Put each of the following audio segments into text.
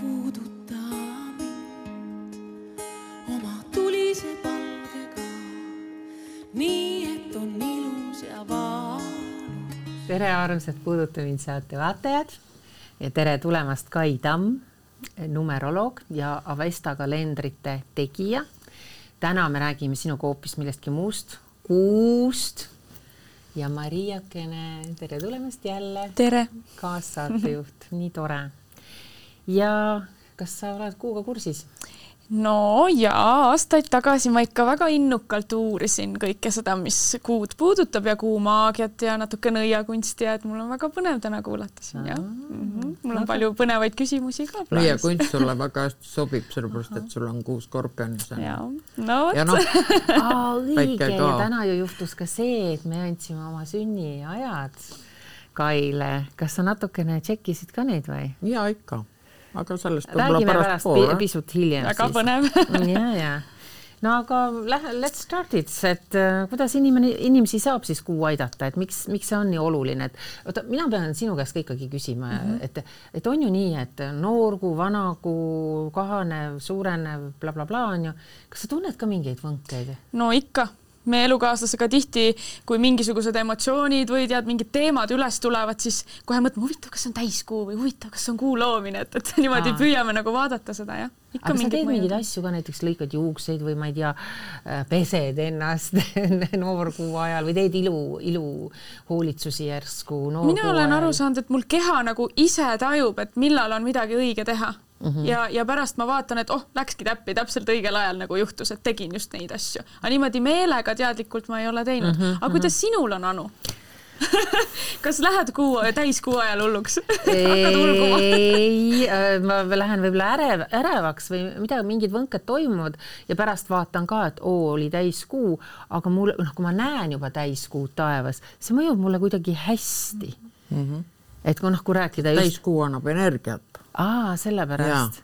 puuduta mind oma tulise palgega, nii et on ilus ja valus. tere, armsad Puuduta mind saate vaatajad ja tere tulemast, Kai Tamm, numeroloog ja Avesta kalendrite tegija. täna me räägime sinuga hoopis millestki muust, kuust ja Mariakene, tere tulemast jälle. tere. kaassaatejuht, nii tore. Ja kas sa oled kuuga kursis? no jaa, aastaid tagasi ma ikka väga innukalt uurisin kõike seda, mis kuud puudutab ja kuu maagiat ja natuke nõiakunsti ja et mul on väga põnev täna kuulata siin jah mm. -hmm. mul on no, palju põnevaid küsimusi ka nõiakunst sulle väga hästi sobib, sellepärast et sul on kuu skorpionis. ja, no vot. No, õige ja täna ju juhtus ka see, et me andsime oma sünniajad Kaile. kas sa natukene tšekkisid ka neid või? ja ikka aga sellest räägime pärast, pärast pisut hiljem. väga põnev ja, ja no aga lähe, let's start it, et uh, kuidas inimene, inimesi saab siis kuu aidata, et miks, miks see on nii oluline, et oota, mina pean sinu käest ka ikkagi küsima mm, -hmm. et, et on ju nii, et noor kuu, vana kuu, kahanev, suurenev bla,, blablabla on ju. kas sa tunned ka mingeid võnkeid? no ikka meie elukaaslasega tihti, kui mingisugused emotsioonid või tead, mingid teemad üles tulevad, siis kohe mõtleme, huvitav, kas see on täiskuu või huvitav, kas see on kuu loomine, et, et niimoodi Aa. püüame nagu vaadata seda jah. aga sa teed mingeid asju ka, näiteks lõikad juukseid või ma ei tea, äh, pesed ennast noorkuu ajal või teed ilu, iluhoolitsusi järsku? mina olen aru saanud, et mul keha nagu ise tajub, et millal on midagi õige teha Mm -hmm. ja, ja pärast ma vaatan, et oh, läkski täppi täpselt õigel ajal nagu juhtus, et tegin just neid asju, aga niimoodi meelega teadlikult ma ei ole teinud mm. -hmm. aga kuidas mhm. sinul on, Anu kas lähed kuu, täiskuu ajal hulluks ei, äh, ma lähen võib-olla ärev, ärevaks või midagi, mingid võnked toimuvad ja pärast vaatan ka, et oo, oli täiskuu, aga mul, noh, kui ma näen juba täiskuud taevas, see mõjub mulle kuidagi hästi mm. -hmm. et kui noh, kui rääkida just.... täiskuu annab energiat aa, sellepärast.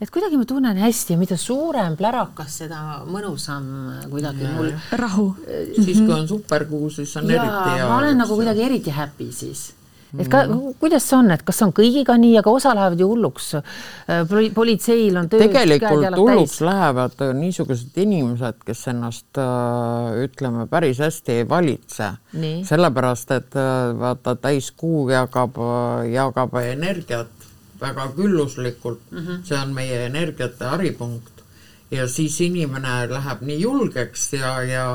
et kuidagi ma tunnen hästi ja mida suurem plärakas, seda mõnusam kuidagi ja, mul. rahu. siis kui on superkuu, siis on ja, eriti hea. ma olen nagu kuidagi eriti happy siis et ka mm. kuidas see on, et kas on kõigiga nii, aga osa lähevad ju hulluks. Äh, politseil on töö. tegelikult hulluks täis. lähevad niisugused inimesed, kes ennast ütleme päris hästi ei valitse. sellepärast, et äh, vaata täiskuu jagab, jagab energiat väga külluslikult. Mm, -hmm. see on meie energiate haripunkt. Ja siis inimene läheb nii julgeks ja, ja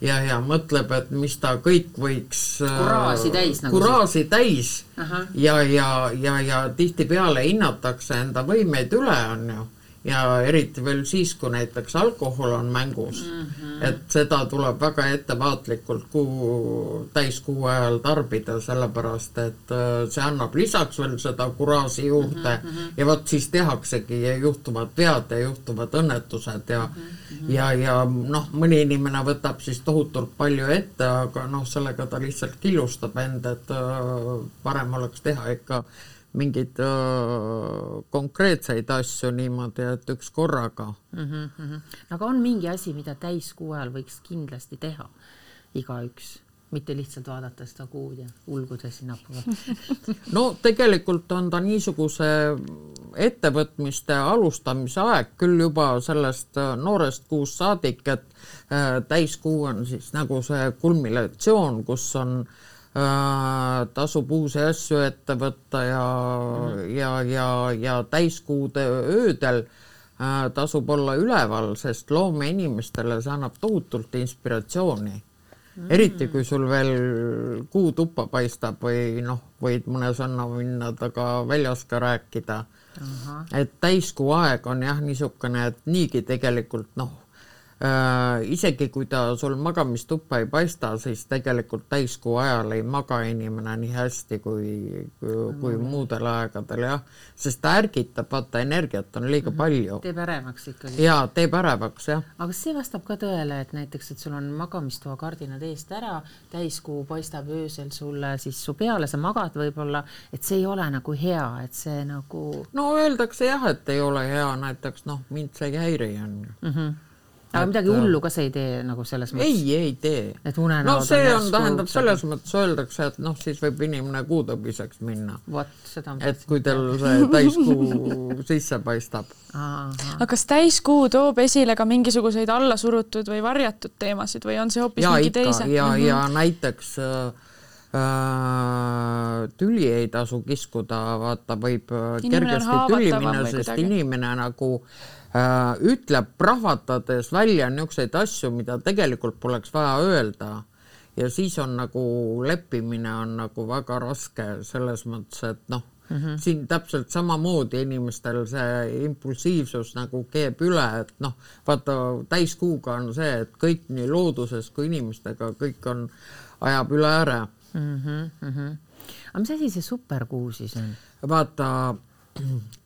ja, ja mõtleb, et mis ta kõik võiks kuraasi täis nagu kuraasi täis. Uh -huh. ja, ja, ja, ja tihtipeale hinnatakse enda võimeid üle, on ju ja eriti veel siis, kui näiteks alkohol on mängus mm, -hmm. et seda tuleb väga ettevaatlikult kuu, täiskuu ajal tarbida, sellepärast et äh, see annab lisaks veel seda kuraasi juurde mm -hmm. ja vot siis tehaksegi ja juhtuvad vead ja juhtuvad õnnetused ja mm -hmm. ja, ja noh, mõni inimene võtab siis tohutult palju ette, aga noh, sellega ta lihtsalt killustab end, et äh, parem oleks teha ikka mingeid öö, konkreetseid asju niimoodi, et üks korraga mm. -hmm. aga on mingi asi, mida täiskuu ajal võiks kindlasti teha, igaüks, mitte lihtsalt vaadata seda kuud ja ulguda sinnapoole no tegelikult on ta niisuguse ettevõtmiste alustamise aeg küll juba sellest noorest kuust saadik, et täiskuu on siis nagu see kulminatsioon, kus on Äh, tasub uusi asju ette võtta ja mm., ja, ja, ja täiskuude öödel äh, tasub olla üleval, sest loomeinimestele see annab tohutult inspiratsiooni mm.. eriti kui sul veel kuu tuppa paistab või noh, võid mõne sõna minna taga väljas ka rääkida. et täiskuu aeg on jah, niisugune, et niigi tegelikult noh Äh, isegi kui ta sul magamistuppa ei paista, siis tegelikult täiskuu ajal ei maga inimene nii hästi kui, kui, kui mm. muudel aegadel jah, sest ta ärgitab, vaata energiat on liiga mm -hmm. palju. teeb ärevaks ikkagi. jaa, teeb ärevaks jah. aga see vastab ka tõele, et näiteks, et sul on magamistoa kardinad eest ära, täiskuu paistab öösel sulle siis su peale, sa magad võib-olla, et see ei ole nagu hea, et see nagu. no öeldakse jah, et ei ole hea, näiteks noh, mind see ei häiri on ju mm. -hmm aga midagi hullu ka sa ei tee nagu selles mõttes? ei, ei tee. et unenäod no see on, tähendab selles mõttes öeldakse, et noh, siis võib inimene kuutõbiseks minna. vot, seda et kui tal see täiskuu sisse paistab. aga kas täiskuu toob esile ka mingisuguseid allasurutud või varjatud teemasid või on see hoopis mingi ikka, teise? ja mm, -hmm. ja näiteks äh, äh, tüli ei tasu kiskuda, vaata, võib äh, inimene kergesti tüli minna, sest kuidagi. inimene nagu äh, ütleb prahvatades välja niisuguseid asju, mida tegelikult poleks vaja öelda ja siis on nagu leppimine on nagu väga raske selles mõttes, et noh mm, -hmm. siin täpselt samamoodi inimestel see impulsiivsus nagu keeb üle, et noh, vaata täiskuuga on see, et kõik nii looduses kui inimestega, kõik on, ajab üle ääre mm. -hmm, mm -hmm. aga mis asi see superkuu siis on? vaata,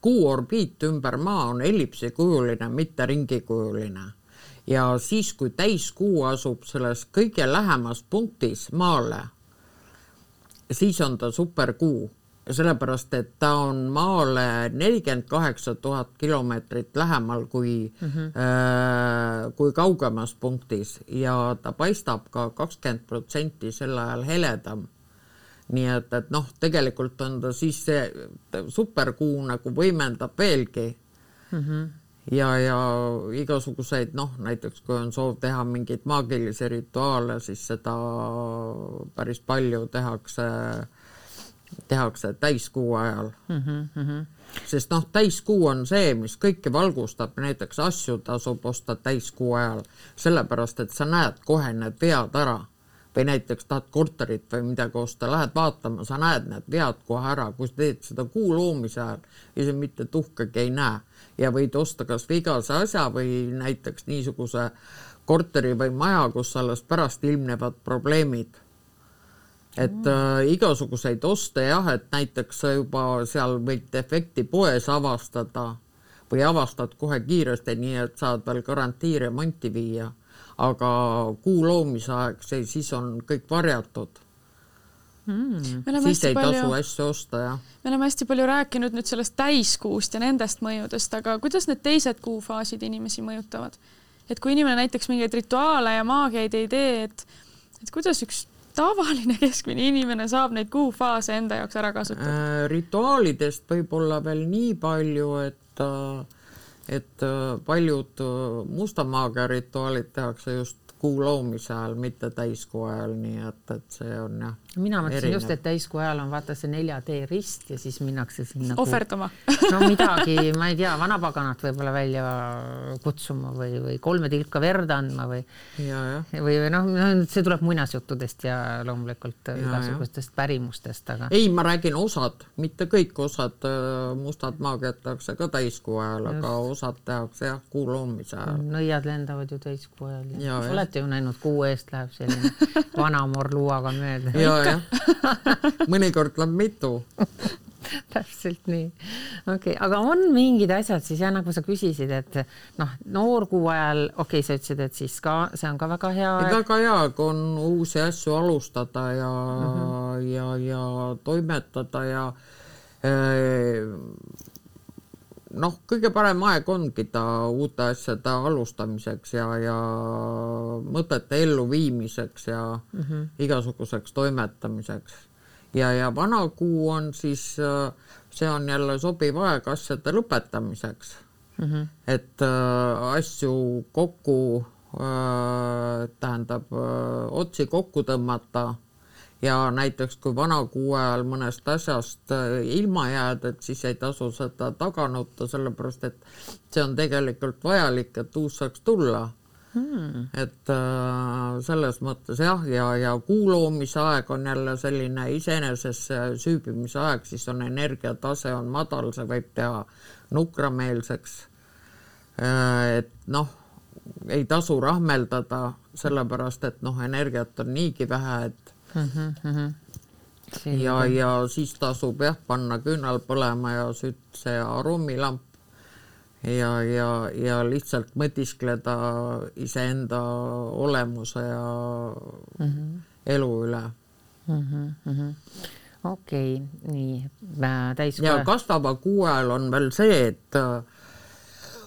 kuu orbiit ümber Maa on ellipsikujuline, mitte ringikujuline ja siis, kui täiskuu asub selles kõige lähemas punktis Maale, siis on ta superkuu sellepärast, et ta on Maale nelikümmend kaheksa tuhat kilomeetrit lähemal kui mm, -hmm. äh, kui kaugemas punktis ja ta paistab ka kakskümmend protsenti sel ajal heledam. Nii et, et noh, tegelikult on ta siis see superkuu nagu võimendab veelgi mm. -hmm ja, ja igasuguseid noh, näiteks kui on soov teha mingeid maagilisi rituaale, siis seda päris palju tehakse tehakse täiskuu ajal mm. -hmm. sest noh, täiskuu on see, mis kõike valgustab, näiteks asju tasub osta täiskuu ajal, sellepärast et sa näed kohe need vead ära. Või näiteks tahad korterit või midagi osta, lähed vaatama, sa näed need vead kohe ära, kui sa teed seda kuu loomise ajal, siis mitte tuhkagi ei näe. Ja võid osta kas või igase asja või näiteks niisuguse korteri või maja, kus alles pärast ilmnevad probleemid. Et äh, igasuguseid oste jah, et näiteks sa juba seal võid defekti poes avastada või avastad kohe kiiresti, nii et saad veel garantiiremonti viia. Aga kuu loomise aeg, see siis on kõik varjatud mm.. siis ei palju, tasu asju osta, jah. me oleme hästi palju rääkinud nüüd sellest täiskuust ja nendest mõjudest, aga kuidas need teised kuufaasid inimesi mõjutavad? et kui inimene näiteks mingeid rituaale ja maagiaid ei tee, et, et kuidas üks tavaline keskmine inimene saab neid kuufaase enda jaoks ära kasutada? Äh, rituaalidest võib-olla veel nii palju, et äh, et äh, paljud musta maagia rituaalid tehakse just kuu loomise ajal, mitte täiskuu ajal, nii et, et see on jah. Mina mõtlesin just, et täiskuu ajal on vaata see nelja tee rist ja siis minnakse sinna. ohverdama no midagi, ma ei tea, vanapaganat võib-olla välja kutsuma või, või kolme tilka verd andma või. või, või noh, see tuleb muinasjuttudest ja loomulikult ja, igasugustest ja. pärimustest, aga. ei, ma räägin osad, mitte kõik osad äh, mustad maagiad tehakse ka täiskuu ajal, aga osad tehakse jah, kuu loomise ajal. nõiad lendavad ju täiskuu ajal. olete ju näinud, kuu eest läheb selline vana morluaga mööda. ja, jah. mõnikord läheb mitu täpselt nii. okei okay., aga on mingid asjad siis jah, nagu sa küsisid, et noh, noorkuu ajal, okei okay,, sa ütlesid, et siis ka see on ka väga hea. väga hea, kui on uusi asju alustada ja mm, -hmm. ja, ja toimetada ja äh, noh, kõige parem aeg ongi ta uute asjade alustamiseks ja, ja mõtete elluviimiseks ja mm -hmm. igasuguseks toimetamiseks. ja, ja vana kuu on siis, see on jälle sobiv aeg asjade lõpetamiseks mm. -hmm. et äh, asju kokku äh,, tähendab äh, otsi kokku tõmmata ja näiteks kui vana kuu ajal mõnest asjast äh, ilma jääd, et siis ei tasu seda taga nutta, sellepärast et see on tegelikult vajalik, et uus saaks tulla hmm.. et äh, selles mõttes jah, ja, ja kuu loomise aeg on jälle selline iseenesesse süübimise aeg, siis on energiatase on madal, see võib teha nukrameelseks äh,. et noh, ei tasu rahmeldada, sellepärast et noh, energiat on niigi vähe, et mm. -hmm. ja, ja siis tasub jah, panna küünal põlema ja sütse ja arumilamp ja, ja, ja lihtsalt mõtiskleda iseenda olemuse ja mm -hmm. elu üle mm. -hmm. okei okay,, nii täis. ja kasvava kuu ajal on veel see, et äh,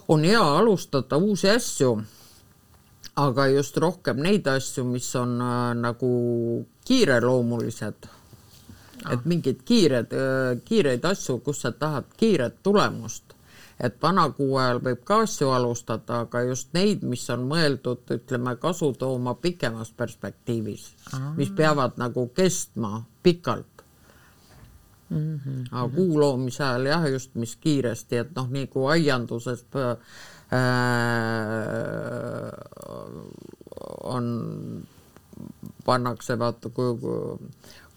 on hea alustada uusi asju aga just rohkem neid asju, mis on äh, nagu kiireloomulised. et mingid kiired äh,, kiireid asju, kus sa tahad kiiret tulemust et vana kuu ajal võib ka asju alustada, aga just neid, mis on mõeldud, ütleme, kasu tooma pikemas perspektiivis, mis peavad nagu kestma pikalt mm. -hmm. aga kuu loomise ajal jah, just mis kiiresti, et noh, nagu aianduses äh, on, pannakse vaata, kui,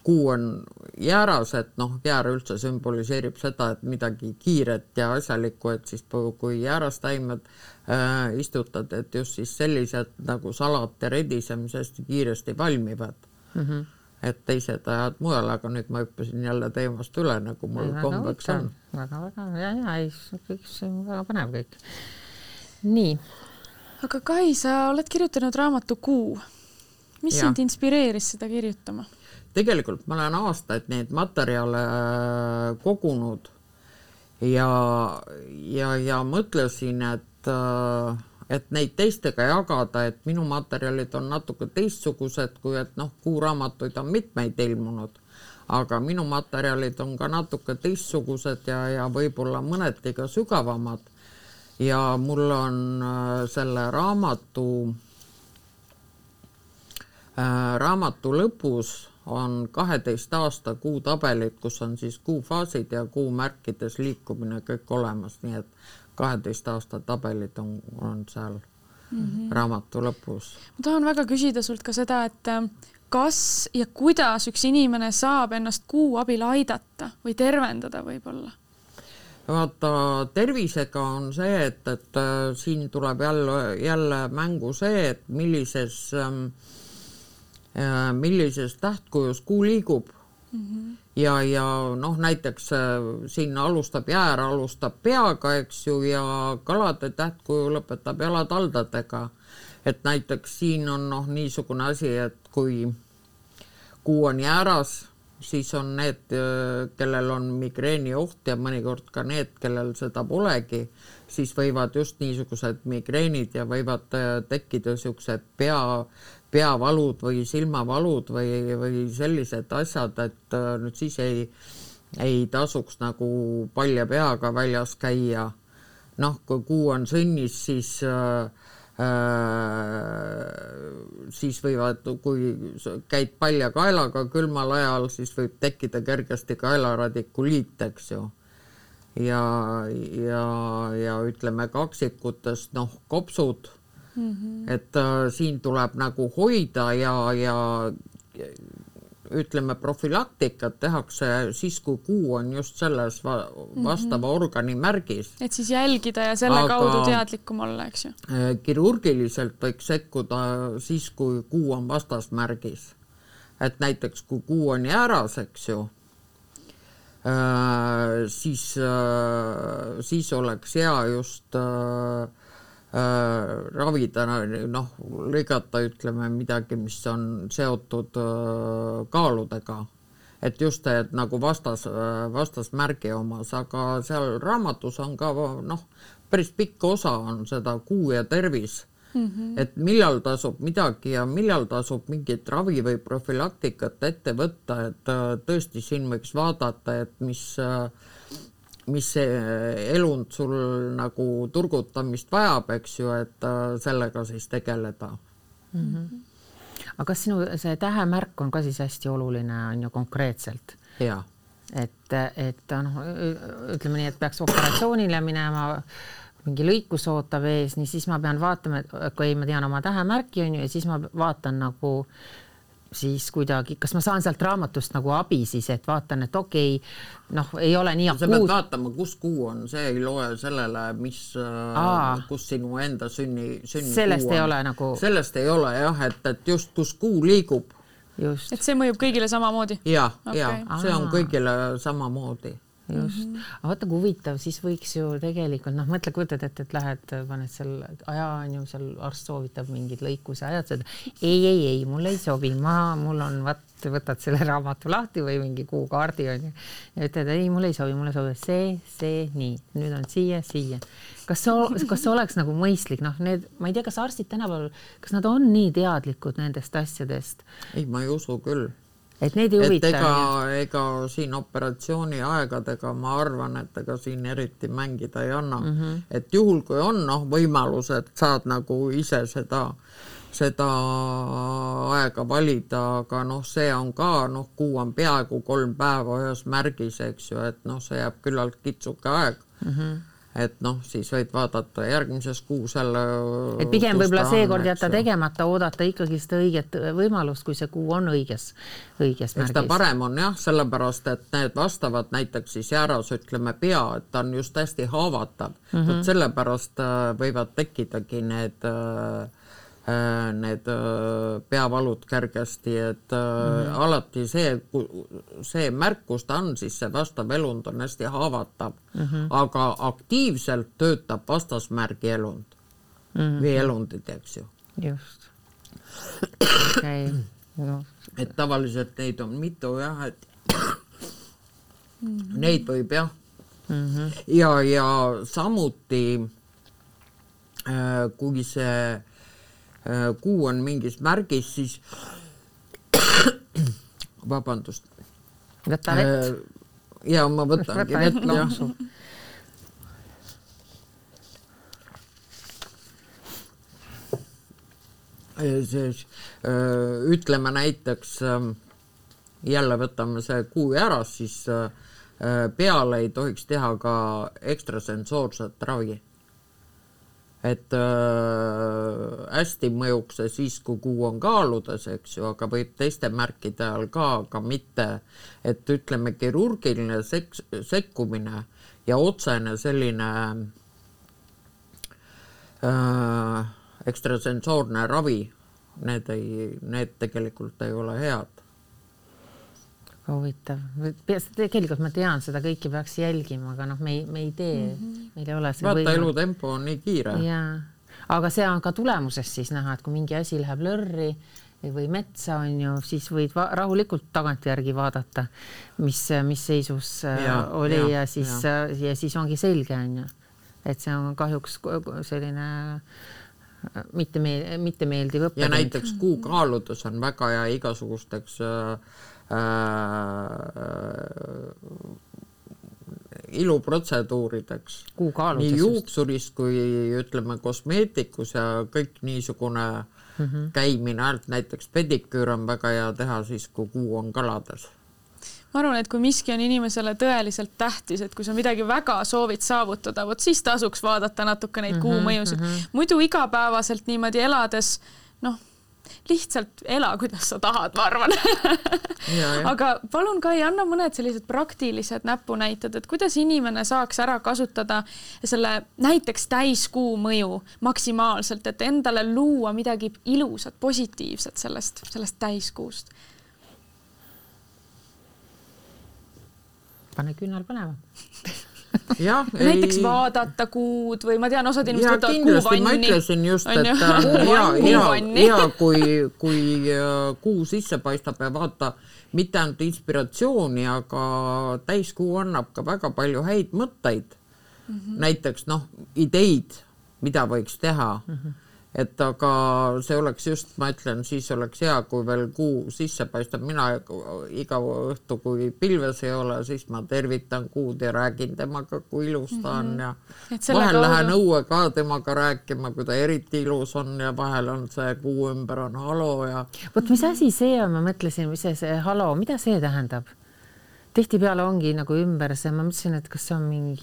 kuu on jääras, et noh, jäär üldse sümboliseerib seda, et midagi kiiret ja asjalikku, et siis kui jäärastaimed äh, istutad, et just siis sellised nagu salat ja redise, mis hästi kiiresti valmivad mm. -hmm et teised ajad mujal, aga nüüd ma hüppasin jälle teemast üle, nagu mul kombeks on väga,. väga-väga ja, ja ei, kõik see on väga põnev kõik. nii. aga Kai, sa oled kirjutanud raamatu Kuu. Mis ja. sind inspireeris seda kirjutama? tegelikult ma olen aastaid neid materjale äh, kogunud ja, ja, ja mõtlesin, et, äh, et neid teistega jagada, et minu materjalid on natuke teistsugused, kui et noh, kuuraamatuid on mitmeid ilmunud, aga minu materjalid on ka natuke teistsugused ja, ja võib-olla mõneti ka sügavamad. ja mul on äh, selle raamatu raamatu lõpus on kaheteist aasta kuutabelid, kus on siis kuufaasid ja kuumärkides liikumine kõik olemas, nii et kaheteist aasta tabelid on, on seal mm -hmm. raamatu lõpus. ma tahan väga küsida sult ka seda, et äh, kas ja kuidas üks inimene saab ennast kuu abil aidata või tervendada võib-olla? vaata, tervisega on see, et, et äh, siin tuleb jälle, jälle mängu see, et millises ähm, Äh, millises tähtkujus kuu liigub mm. -hmm. ja, ja noh, näiteks äh, siin alustab jäär, alustab peaga, eks ju, ja kalade tähtkuju lõpetab jalataldadega. et näiteks siin on noh, niisugune asi, et kui kuu on jääras, siis on need, äh, kellel on migreeni oht ja mõnikord ka need, kellel seda polegi, siis võivad just niisugused migreenid ja võivad tekkida niisugused pea peavalud või silmavalud või, või sellised asjad, et äh, nüüd siis ei, ei tasuks nagu palja peaga väljas käia. noh, kui kuu on sõnnis, siis äh, äh, siis võivad, kui käid palja kaelaga külmal ajal, siis võib tekkida kergesti kaelaradikuliit, eks ju. ja, ja, ja ütleme kaksikutest, noh, kopsud mm. -hmm. et äh, siin tuleb nagu hoida ja, ja ütleme, profülaktikat tehakse siis, kui kuu on just selles va vastava mm -hmm. organi märgis. et siis jälgida ja selle Aga kaudu teadlikum olla, eks ju? Äh, kirurgiliselt võiks sekkuda siis, kui kuu on vastasmärgis. et näiteks, kui kuu on jääras, eks ju äh,, siis äh,, siis oleks hea just äh, ravida, noh, lõigata, ütleme midagi, mis on seotud äh, kaaludega. et just, et nagu vastas äh,, vastasmärgi omas, aga seal raamatus on ka noh, päris pikk osa on seda kuu ja tervis Mm -hmm. et millal tasub midagi ja millal tasub mingit ravi või profülaktikat ette võtta, et äh, tõesti siin võiks vaadata, et mis äh, mis see elund sul nagu turgutamist vajab, eks ju, et äh, sellega siis tegeleda mm. -hmm. aga kas sinu see tähemärk on ka siis hästi oluline, on ju konkreetselt? et, et noh, ütleme nii, et peaks operatsioonile minema, mingi lõikus ootab ees, nii siis ma pean vaatama, et kui ma tean oma tähemärki on ju, ja siis ma vaatan nagu äh, siis kuidagi, kas ma saan sealt raamatust nagu abi siis, et vaatan, et okei okay,, noh, ei ole nii akuut. sa pead vaatama, kus kuu on, see ei loe sellele, mis, äh, kus sinu enda sünni, sünni sellest ei ole nagu. sellest ei ole jah, et, et just kus kuu liigub. et see mõjub kõigile samamoodi? ja okay., ja see on kõigile samamoodi just mm, -hmm. aga vaata kui huvitav, siis võiks ju tegelikult noh, mõtle, kujutad ette, et lähed, paned seal aja on ju seal arst soovitab mingid lõikuse ajad, sa ütled ei, ei, ei, mulle ei sobi, ma, mul on vaat, võtad selle raamatu lahti või mingi kuukaardi on ju ja ütled ei, mulle ei sobi, mulle sobib see, see, nii, nüüd on siia, siia. kas see, kas see oleks nagu mõistlik, noh, need, ma ei tea, kas arstid tänapäeval, kas nad on nii teadlikud nendest asjadest? ei, ma ei usu küll et neid ei huvita. ega, ega siin operatsiooni aegadega ma arvan, et ega siin eriti mängida ei anna mm. -hmm. et juhul, kui on noh, võimalus, et saad nagu ise seda, seda aega valida, aga noh, see on ka noh, kuu on peaaegu kolm päeva ühes märgis, eks ju, et noh, see jääb küllalt kitsuke aeg mm. -hmm et noh, siis võid vaadata järgmises kuus jälle. et pigem võib-olla seekord jätta tegemata, oodata ikkagi seda õiget võimalust, kui see kuu on õiges, õiges märgis. ta parem on jah, sellepärast et need vastavad näiteks siis jääras ütleme pea, et ta on just hästi haavatav mm, -hmm. vot sellepärast äh, võivad tekkidagi need Äh, need äh, peavalud kergesti, et mm -hmm. alati see, see märk, kus ta on, siis see vastav elund on hästi haavatav mm, -hmm. aga aktiivselt töötab vastasmärgi elund mm -hmm. või elundid, eks ju. just okay.. No. et tavaliselt neid on mitu jah, et mm -hmm. neid võib jah mm. -hmm. ja, ja samuti kui see Äh, kuu on mingis märgis, siis vabandust. võta vett. Äh, ja ma võtangi vett, jah. siis ütleme näiteks jälle võtame see kuu ära, siis peale ei tohiks teha ka ekstrasensoorset ravi et äh, hästi mõjuks see siis, kui kuu on kaaludes, eks ju, aga võib teiste märkide all ka, aga mitte, et ütleme, kirurgiline seks-, sekkumine ja otsene selline äh, ekstrasensoorne ravi, need ei, need tegelikult ei ole head huvitav, tegelikult ma tean, seda kõike peaks jälgima, aga noh, me ei, me ei tee mm, -hmm. meil ei ole see vaata, elutempo on nii kiire. jaa, aga see on ka tulemusest siis näha, et kui mingi asi läheb lörri või metsa on ju, siis võid rahulikult tagantjärgi vaadata, mis, mis seisus äh, ja, oli ja, ja siis ja. ja siis ongi selge, on ju, et see on kahjuks selline äh, mitte meel-, mitte meeldiv õppetund. ja näiteks kuu kaaludes on väga hea igasugusteks äh, Äh, iluprotseduurideks. nii juuksuris kui ütleme kosmeetikus ja kõik niisugune mm -hmm. käimine, näiteks pediküür on väga hea teha siis, kui kuu on kalades ma arvan, et kui miski on inimesele tõeliselt tähtis, et kui sa midagi väga soovid saavutada, vot siis tasuks vaadata natuke neid mm -hmm, kuumõjusid mm. -hmm. muidu igapäevaselt niimoodi elades, noh lihtsalt ela, kuidas sa tahad, ma arvan. Aga palun, Kai, anna mõned sellised praktilised näpunäited, et kuidas inimene saaks ära kasutada selle näiteks täiskuu mõju maksimaalselt, et endale luua midagi ilusat, positiivset sellest, sellest täiskuust. pane küünal jah, näiteks ei... vaadata kuud või ma tean, osad inimesed võtavad kuuvanni. ma ütlesin just, et äh, hea, hea, hea, kui, kui äh, kuu sisse paistab ja vaata, mitte ainult inspiratsiooni, aga täiskuu annab ka väga palju häid mõtteid mm. -hmm. näiteks noh, ideid, mida võiks teha mm. -hmm et aga see oleks just, ma ütlen, siis oleks hea, kui veel kuu sisse paistab, mina iga õhtu, kui pilves ei ole, siis ma tervitan kuud ja räägin temaga, kui ilus ta on mhm. ja vahel lähen õue ka temaga rääkima, kui ta eriti ilus on ja vahel on see kuu ümber on halo ja. vot mis asi see on, ma mõtlesin, mis see, see halo, mida see tähendab? Tihtipeale ongi nagu ümber see, ma mõtlesin, et kas see on mingi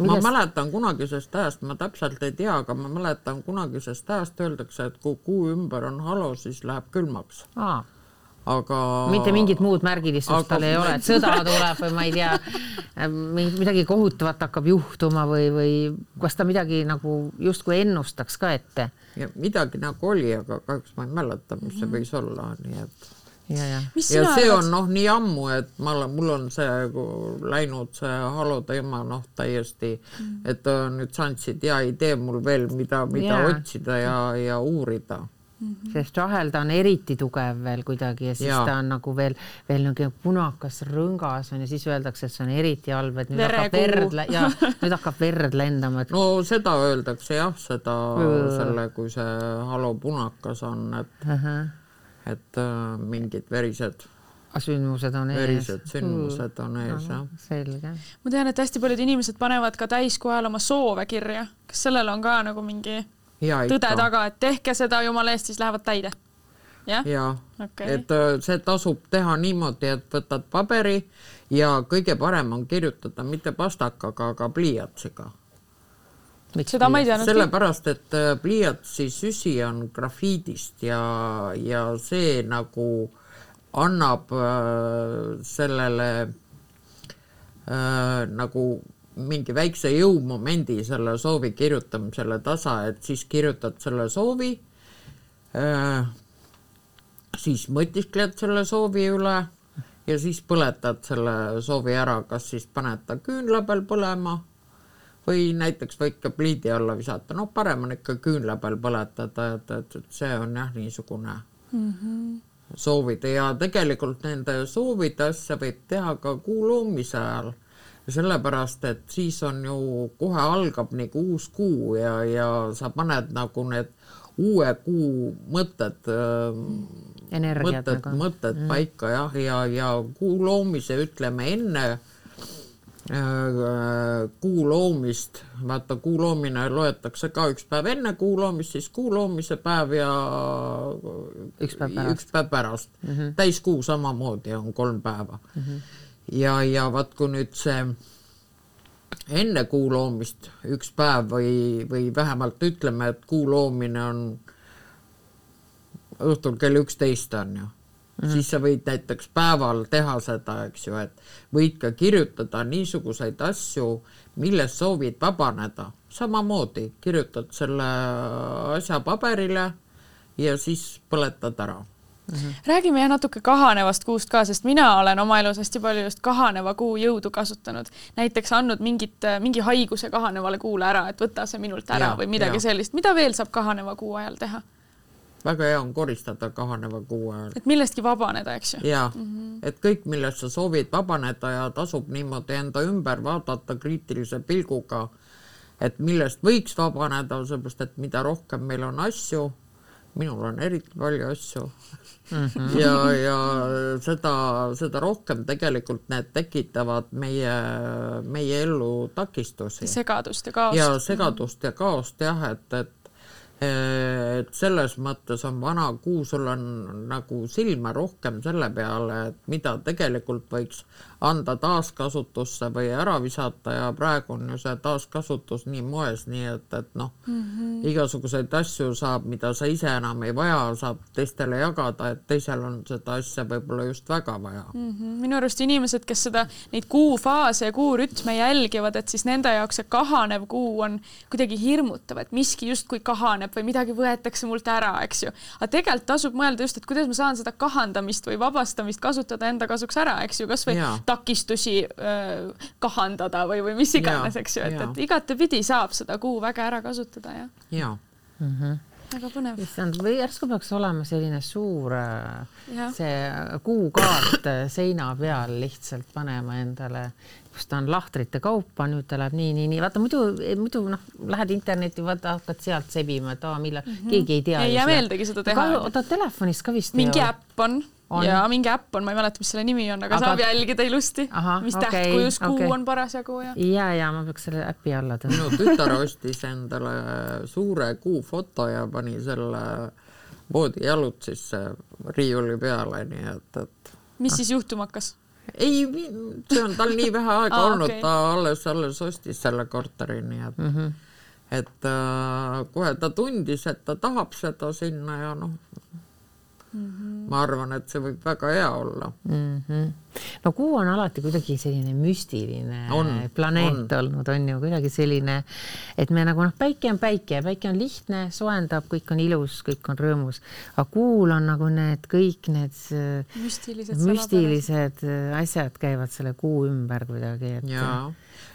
millest.... ma mäletan kunagisest ajast, ma täpselt ei tea, aga ma mäletan kunagisest ajast öeldakse, et kui kuu ümber on halo, siis läheb külmaks. aga. mitte mingit muud märgilistust tal ei ole, et sõda tuleb või ma ei tea, midagi kohutavat hakkab juhtuma või, või kas ta midagi nagu justkui ennustaks ka ette? midagi nagu oli, aga kahjuks ma ei mäleta, mis see võis olla, nii et ja, ja mis ja see arvad on? noh, nii ammu, et ma olen, mul on see ku- läinud see halo teema noh, täiesti mm., et äh, nüüd sa andsid hea idee mul veel, mida, mida Jaa. otsida ja, ja uurida. sest vahel ta on eriti tugev veel kuidagi ja siis ja. Ta on nagu veel, veel niisugune punakas rõngas on ja siis öeldakse, et see on eriti halb, et nüüd hakkab Verekuu. verd, ja nüüd hakkab verd lendama, et no seda öeldakse jah, seda Õõ. selle, kui see halo punakas on, et, ahah, et äh, mingid verised, sündmused on ees. verised sündmused on ees jah. selge. ma tean, et hästi paljud inimesed panevad ka täiskoha ajal oma soove kirja. kas sellel on ka nagu mingi ja tõde ikka, taga, et tehke seda jumala eest, siis lähevad täide? jah? ja okei et äh, see tasub teha niimoodi, et võtad paberi ja kõige parem on kirjutada mitte pastakaga, aga pliiatsiga. Seda ma ei teadnud. sellepärast, et äh, pliiatsi süsi on grafiidist ja, ja see nagu annab äh, sellele äh, nagu mingi väikse jõumomendi selle soovi kirjutamisele tasa, et siis kirjutad selle soovi äh,, siis mõtiskled selle soovi üle ja siis põletad selle soovi ära, kas siis paned ta küünla peal põlema või näiteks võid ka pliidi alla visata, noh, parem on ikka küünla peal põletada, et, et, et see on jah, niisugune mm -hmm. soovida ja tegelikult nende soovide asja võib teha ka kuu loomise ajal. sellepärast, et siis on ju kohe algab nagu uus kuu ja, ja sa paned nagu need uue kuu mõtted Energiat mõtted nagu., mõtted mm. paika jah, ja, ja kuu loomise ütleme enne kuu loomist, vaata kuu loomine loetakse ka üks päev enne kuu loomist, siis kuu loomise päev ja Üks päev pärast. üks päev pärast mm. -hmm. täiskuu samamoodi on kolm päeva mm. -hmm. ja, ja vaat kui nüüd see enne kuu loomist üks päev või, või vähemalt ütleme, et kuu loomine on õhtul kell üksteist on ju mm, -hmm. siis sa võid näiteks päeval teha seda, eks ju, et võid ka kirjutada niisuguseid asju, millest soovid vabaneda, samamoodi kirjutad selle asja paberile ja siis põletad ära. räägime jah natuke kahanevast kuust ka, sest mina olen oma elus hästi palju just kahaneva kuu jõudu kasutanud. näiteks andnud mingit, mingi haiguse kahanevale kuule ära, et võta see minult ära Jaa, või midagi jaa. sellist, mida veel saab kahaneva kuu ajal teha, väga hea on koristada kahaneva kuu ajal. et millestki vabaneda, eks ju. ja mm, -hmm. et kõik, millest sa soovid vabaneda ja tasub niimoodi enda ümber vaadata kriitilise pilguga, et millest võiks vabaneda, sellepärast et mida rohkem meil on asju, minul on eriti palju asju mm, -hmm. ja, ja seda, seda rohkem tegelikult need tekitavad meie, meie ellu takistusi segadust ja kaost. ja segadust ja kaost jah, et, et et selles mõttes on vana kuu, sul on nagu silma rohkem selle peale, et mida tegelikult võiks anda taaskasutusse või ära visata ja praegu on ju see taaskasutus nii moes, nii et, et noh mm -hmm. igasuguseid asju saab, mida sa ise enam ei vaja, saab teistele jagada, et teisel on seda asja võib-olla just väga vaja mm. mm. -hmm. minu arust inimesed, kes seda, neid kuufaase ja kuurütme jälgivad, et siis nende jaoks see kahanev kuu on kuidagi hirmutav, et miski justkui kahaneb või midagi võetakse mult ära, eks ju. aga tegelikult tasub mõelda just, et kuidas ma saan seda kahandamist või vabastamist kasutada enda kasuks ära, eks ju, kasvõi takistusi öö, kahandada või, või mis iganes, eks ju, et, et igatepidi saab seda kuu väga ära kasutada ja ja väga põnev. issand, või järsku peaks olema selline suur äh, Jah. see kuukaart äh, seina peal lihtsalt panema endale, kus ta on lahtrite kaupa, nüüd ta läheb nii, nii, nii, vaata muidu, muidu noh, lähed internetti, vaata hakkad sealt sebima, et aa, millal mm, -hmm. keegi ei tea. Ei jää meeldegi seda teha. oota, telefonis ka vist mingi ei ole. äpp on, On. ja mingi äpp on, ma ei mäleta, mis selle nimi on, aga, saab jälgida ilusti mis okei, tähtkujus kuu okei. on parasjagu ja ja, ja ma peaks selle äpi alla tõmbama. minu tütar ostis endale suure kuufoto ja pani selle voodijalutsisse riiuli peale, nii et, et mis siis juhtuma hakkas? ei, see on tal nii vähe aega Aa, olnud okei. ta alles, alles ostis selle korteri, nii et mm, -hmm. et äh, kohe ta tundis, et ta tahab seda sinna ja noh, mm. -hmm. ma arvan, et see võib väga hea olla mm. -hmm. no Kuu on alati kuidagi selline müstiline on, planeet on. olnud, on ju kuidagi selline, et me nagu noh, päike on päike, päike on lihtne, soojendab, kõik on ilus, kõik on rõõmus, aga Kuul on nagu need kõik need müstilised, müstilised asjad käivad selle Kuu ümber kuidagi, et. jaa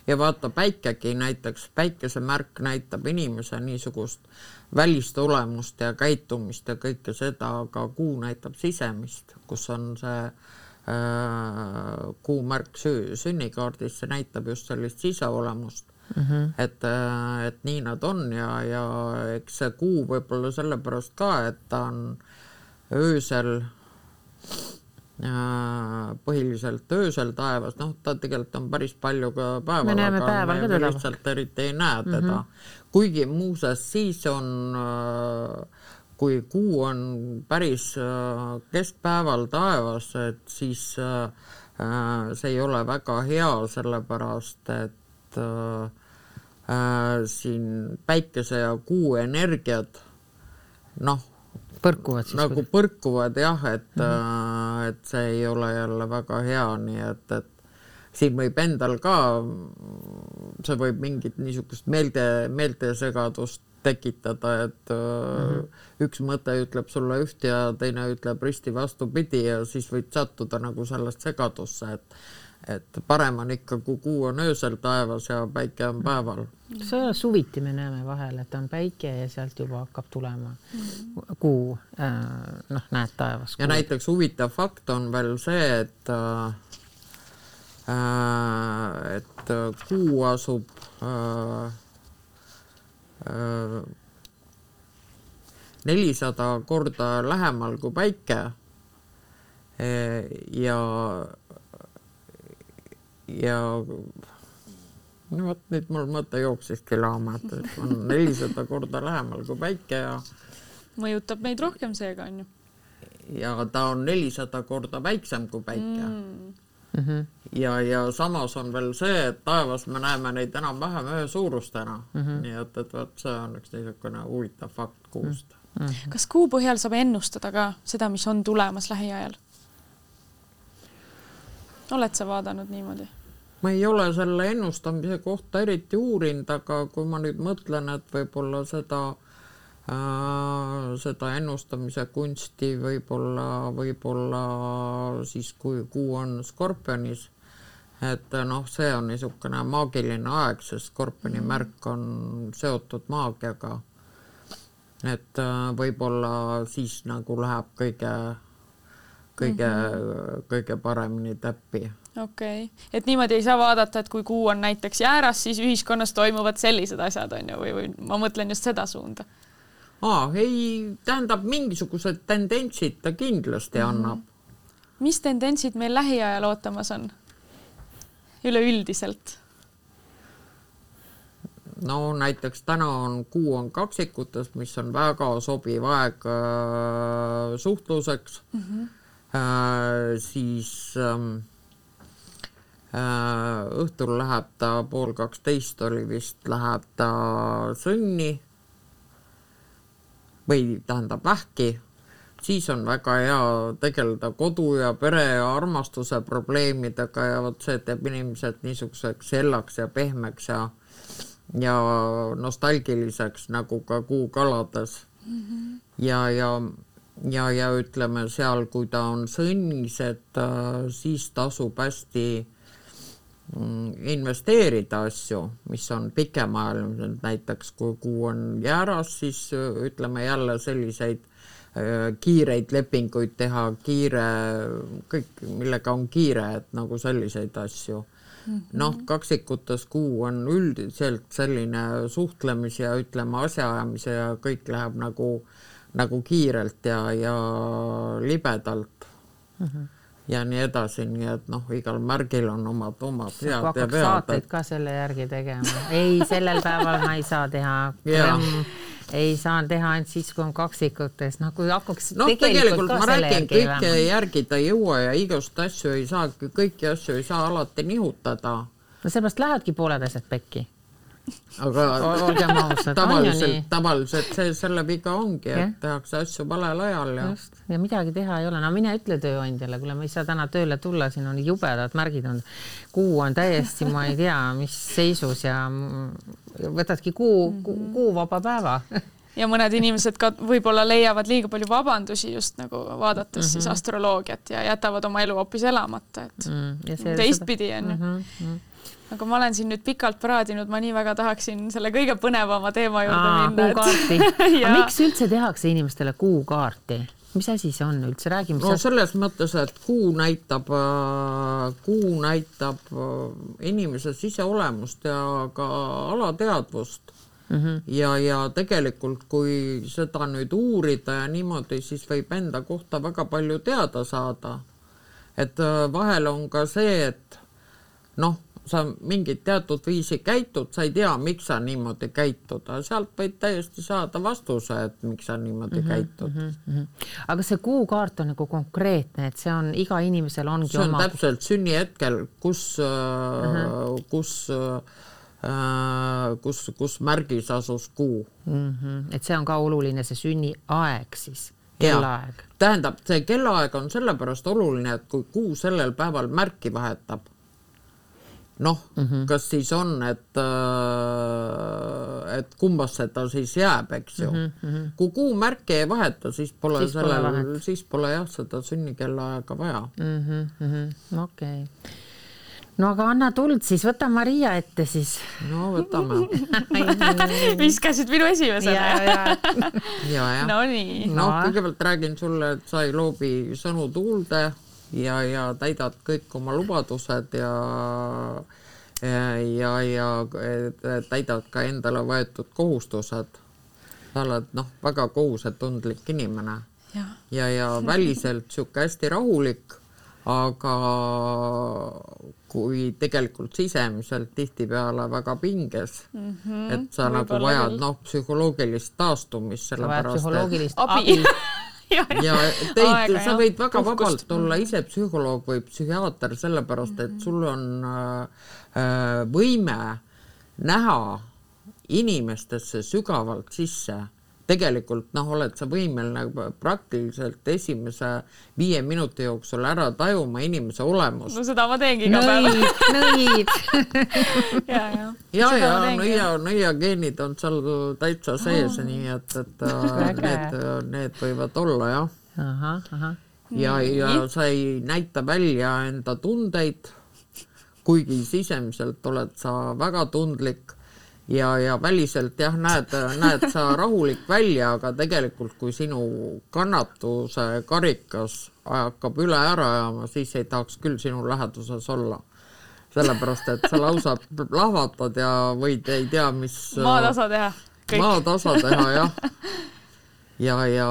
ja vaata päikegi näiteks, päikesemärk näitab inimese niisugust välist olemust ja käitumist ja kõike seda, aga kuu näitab sisemist, kus on see äh, kuumärk sünnikaardis, see näitab just sellist siseolemust mm. -hmm. et, äh, et nii nad on ja, ja eks see kuu võib-olla sellepärast ka, et ta on öösel põhiliselt öösel taevas, noh, ta tegelikult on päris palju ka päeval, me näeme päeval ka teda. lihtsalt eriti ei näe teda mm. -hmm. kuigi muuseas siis on, kui kuu on päris keskpäeval taevas, et siis see ei ole väga hea, sellepärast et äh, siin päikese ja kuu energiad noh põrkuvad siis? nagu põrkuvad jah, et mm, -hmm. et see ei ole jälle väga hea, nii et, et siin võib endal ka, see võib mingit niisugust meelde, meeltesegadust tekitada, et mm -hmm. üks mõte ütleb sulle üht ja teine ütleb risti vastupidi ja siis võid sattuda nagu sellest segadusse, et et parem on ikka, kui kuu on öösel taevas ja päike on päeval. see suviti me näeme vahel, et on päike ja sealt juba hakkab tulema kuu äh,, noh, näed taevas. ja näiteks huvitav fakt on veel see, et äh, et kuu asub äh, äh, nelisada korda lähemal kui päike ja ja no vot nüüd mul mõte jooksiski laama, et on nelisada korda lähemal kui päike ja. mõjutab meid rohkem seega on ju. ja ta on nelisada korda väiksem kui päike mm.. Mm -hmm. ja, ja samas on veel see, et taevas me näeme neid enam-vähem ühesuurustena mm, -hmm. nii et, et vot see on üks niisugune huvitav fakt kuust mm. -hmm. kas kuu põhjal saab ennustada ka seda, mis on tulemas lähiajal? oled sa vaadanud niimoodi? Ma ei ole selle ennustamise kohta eriti uurinud, aga kui ma nüüd mõtlen, et võib-olla seda äh, seda ennustamise kunsti võib-olla, võib-olla siis, kui kuu on skorpionis, et noh, see on niisugune maagiline aeg, sest skorpioni mm. märk on seotud maagiaga. et äh, võib-olla siis nagu läheb kõige kõige mm, -hmm. kõige paremini täppi. Okei okay., et niimoodi ei saa vaadata, et kui kuu on näiteks jääras, siis ühiskonnas toimuvad sellised asjad on ju, või, või ma mõtlen just seda suunda. aa, ei, tähendab mingisugused tendentsid ta kindlasti mm -hmm. annab. mis tendentsid meil lähiajal ootamas on? üleüldiselt no näiteks täna on kuu on kaksikutes, mis on väga sobiv aeg äh, suhtluseks mm. -hmm Äh, siis äh, õhtul läheb ta pool kaksteist oli vist, läheb ta sõnni või tähendab vähki, siis on väga hea tegeleda kodu ja pere ja armastuse probleemidega ja vot see teeb inimesed niisuguseks sellaks ja pehmeks ja ja nostalgiliseks nagu ka kuukalades mm. -hmm. ja, ja ja, ja ütleme seal, kui ta on sõnnis, et äh, siis tasub hästi investeerida asju, mis on pikemaajalised, näiteks kui kuu on jääras, siis äh, ütleme jälle selliseid äh, kiireid lepinguid teha, kiire, kõik, millega on kiire, et nagu selliseid asju mm -hmm. noh, kaksikutes kuu on üldiselt selline suhtlemise ja ütleme, asjaajamise ja kõik läheb nagu nagu kiirelt ja, ja libedalt mm. -hmm ja nii edasi, nii et noh, igal märgil on omad, omad head ja vead. saateid ka selle järgi tegema. ei, sellel päeval ma ei saa teha. ei saa teha ainult siis, kui on kaksikutes, noh, kui hakkaks noh, tegelikult ma räägin, kõike järgida ei jõua ja igast asju ei saa, kõiki asju ei saa alati nihutada. no sellepärast lähevadki pooled asjad pekki aga olgem ausad, tavaliselt tavaliselt see selle viga ongi, et tehakse asju valel ajal ja just. Ja midagi teha ei ole, no mine ütle tööandjale, kuule, ma ei saa täna tööle tulla, siin on jubedad märgid on, kuu on täiesti, ma ei tea, mis seisus ja võtadki kuu, kuu, kuu vaba päeva. Ja mõned inimesed ka võib-olla leiavad liiga palju vabandusi just nagu vaadates mm -hmm. siis astroloogiat ja jätavad oma elu hoopis elamata, et mm, ja see- teistpidi on ju. Mm. -hmm. Aga ma olen siin nüüd pikalt praadinud, ma nii väga tahaksin selle kõige põnevama teema juurde Aa, minna. kuukaarti. Ja- miks üldse tehakse inimestele kuukaarti? mis asi see on üldse, räägi, mis no sa... selles mõttes, et kuu näitab, kuu näitab äh, inimese siseolemust ja ka alateadvust mm. -hmm. ja, ja tegelikult, kui seda nüüd uurida ja niimoodi, siis võib enda kohta väga palju teada saada. et äh, vahel on ka see, et noh, sa mingit teatud viisi käitud, sa ei tea, miks sa niimoodi käitud, aga sealt võid täiesti saada vastuse, et miks sa niimoodi mm -hmm, käitud mm. -hmm. Aga see kuukaart on nagu konkreetne, et see on iga inimesel ongi see on oma täpselt sünnihetkel, kus uh -huh. kus uh, kus, kus märgis asus kuu. mm. -hmm. et see on ka oluline, see sünniaeg siis, kellaaeg. tähendab, see kellaaeg on sellepärast oluline, et kui kuu sellel päeval märki vahetab, noh mm -hmm. kas siis on, et uh, et kumbasse ta siis jääb, eks ju mm. -hmm. kui kuu märki ei vaheta, siis pole Siis sellel, siis pole jah, seda sünnikellaaega vaja mm -hmm, mm -hmm. okei okay. no aga anna tuld siis, võta Maria ette siis. no võtame viskasid minu esimesena ja, ja ja, Nonii. noh No., kõigepealt räägin sulle, et sa ei loobi sõnu tuulde ja, ja täidad kõik oma lubadused ja ja, ja, ja täidad ka endale võetud kohustused. sa oled noh, väga kohusetundlik inimene. Jah, ja, ja väliselt sihuke hästi rahulik, aga kui tegelikult sisemiselt tihtipeale väga pinges mm, -hmm, et sa nagu võib-olla vajad noh, psühholoogilist taastumist, sellepärast et psühholoogilist abi, ja, ja teid, sa jah. võid väga Puhkust. vabalt olla ise psühholoog või psühhiaater, sellepärast et sul on äh, äh, võime näha inimestesse sügavalt sisse. Tegelikult noh, oled sa võimeline praktiliselt esimese viie minuti jooksul ära tajuma inimese olemust. no seda ma teengi iga päev. nõid, nõid. ja, ja. ja, ja nõia, nõiageenid on seal täitsa sees, nii et, et äh, need, need võivad olla jah ahah. ja, ja sa ei näita välja enda tundeid, kuigi sisemiselt oled sa väga tundlik ja, ja väliselt jah, näed, näed sa rahulik välja, aga tegelikult kui sinu kannatuse karikas hakkab üle ära ajama, siis ei tahaks küll sinu läheduses olla. sellepärast, et sa lausa lahvatad ja võid ei tea, mis maatasa teha. maatasa teha jah. ja, ja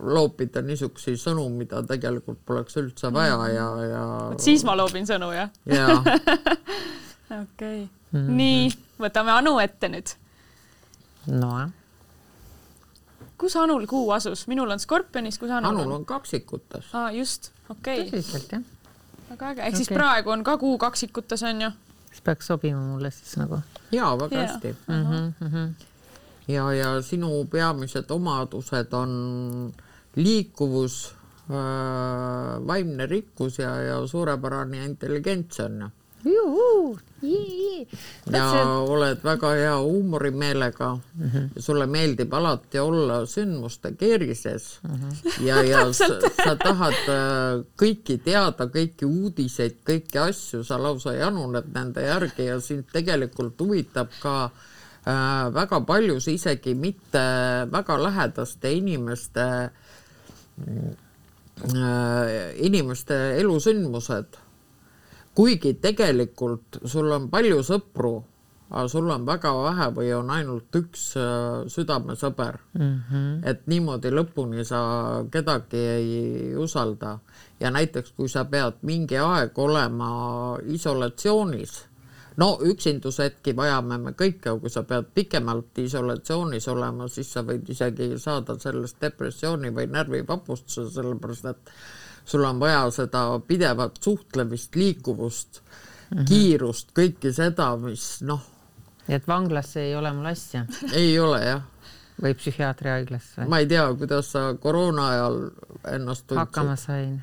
loopida niisuguseid sõnu, mida tegelikult poleks üldse vaja ja, ja. vot siis ma loobin sõnu, jah? ja okei okay. mm. -hmm. nii, võtame Anu ette nüüd. no kus Anul kuu asus? minul on Skorpionis, kus Anul, Anul on? on kaksikutes. aa, just, okei okay., tõsiselt jah, väga äge, ehk siis Okei. praegu on ka kuu kaksikutes on ju? siis peaks sobima mulle siis nagu ja väga Jaa. hästi. mm. -hmm, mm -hmm. ja, ja sinu peamised omadused on liikuvus, vaimne rikkus ja, ja suurepärane intelligents on ju. Ja oled väga hea huumorimeelega mm. -hmm. sulle meeldib alati olla sündmuste keerises mm. -hmm. ja, ja sa, sa tahad äh, kõiki teada, kõiki uudiseid, kõiki asju, sa lausa januned nende järgi ja sind tegelikult huvitab ka äh, väga paljus isegi mitte väga lähedaste inimeste äh, inimeste elusündmused kuigi tegelikult sul on palju sõpru, aga sul on väga vähe või on ainult üks äh, südamesõber mm. -hmm. et niimoodi lõpuni sa kedagi ei usalda ja näiteks kui sa pead mingi aeg olema isolatsioonis, no üksindushetki vajame me kõik, aga kui sa pead pikemalt isolatsioonis olema, siis sa võid isegi saada sellest depressiooni või närvivapustuse, sellepärast et sul on vaja seda pidevat suhtlemist, liikuvust mm, -hmm. kiirust, kõike seda, mis noh, nii et vanglasse ei ole mul asja ei ole jah, või psühhiaatriahaiglasse ma ei tea, kuidas sa koroona ajal ennast hakkama tundsid. sain?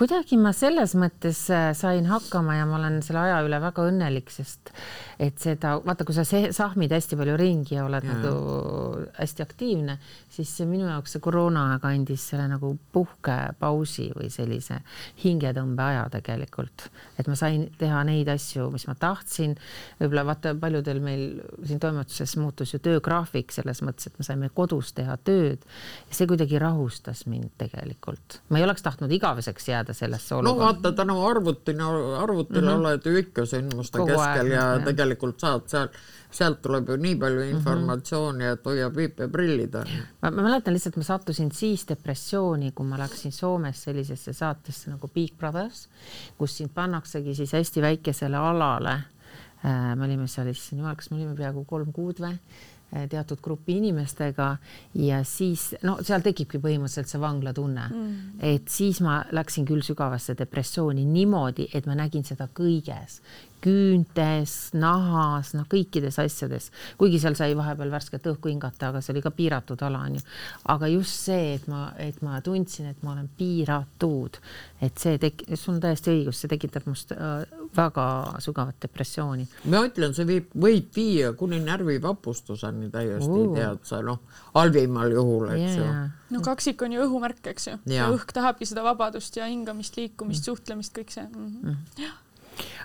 kuidagi ma selles mõttes äh, sain hakkama ja ma olen selle aja üle väga õnnelik, sest et seda, vaata, kui sa se- sahmid hästi palju ringi ja oled Jaa. nagu hästi aktiivne, siis see minu jaoks see koroonaaeg andis selle nagu puhkepausi või sellise hingetõmbeaja tegelikult, et ma sain teha neid asju, mis ma tahtsin. võib-olla vaata, paljudel meil siin toimetuses muutus ju töögraafik selles mõttes, et me saime kodus teha tööd ja see kuidagi rahustas mind tegelikult. ma ei oleks tahtnud igaveseks jääda sellesse no olukorda. vaata, tänu arvutile, arvutile mm -hmm. oled ju ikka sündmuste Kogu keskel aeg, ja jah. tegelikult saad seal, sealt tuleb ju nii palju informatsiooni, et hoiab viipeprillid on ma, ma mäletan lihtsalt, ma sattusin siis depressiooni, kui ma läksin Soomes sellisesse saatesse nagu Big Brothers, kus sind pannaksegi siis hästi väikesele alale. me olime seal, issand jumal, kas me olime peaaegu kolm kuud või? teatud grupi inimestega ja siis no seal tekibki põhimõtteliselt see vanglatunne mm., et siis ma läksin küll sügavasse depressiooni niimoodi, et ma nägin seda kõiges, küüntes, nahas, noh, kõikides asjades, kuigi seal sai vahepeal värsket õhku hingata, aga see oli ka piiratud ala onju. aga just see, et ma, et ma tundsin, et ma olen piiratud, et see tek-, sul on täiesti õigus, see tekitab must äh, väga sügavat depressiooni. ma ütlen, see viib, võib viia kuni närvivapustuseni täiesti Oo. tead sa noh, halvimal juhul, eks ju. Yeah. no kaksik on ju õhumärk, eks ju. õhk tahabki seda vabadust ja hingamist, liikumist, suhtlemist, kõik see mm. -hmm.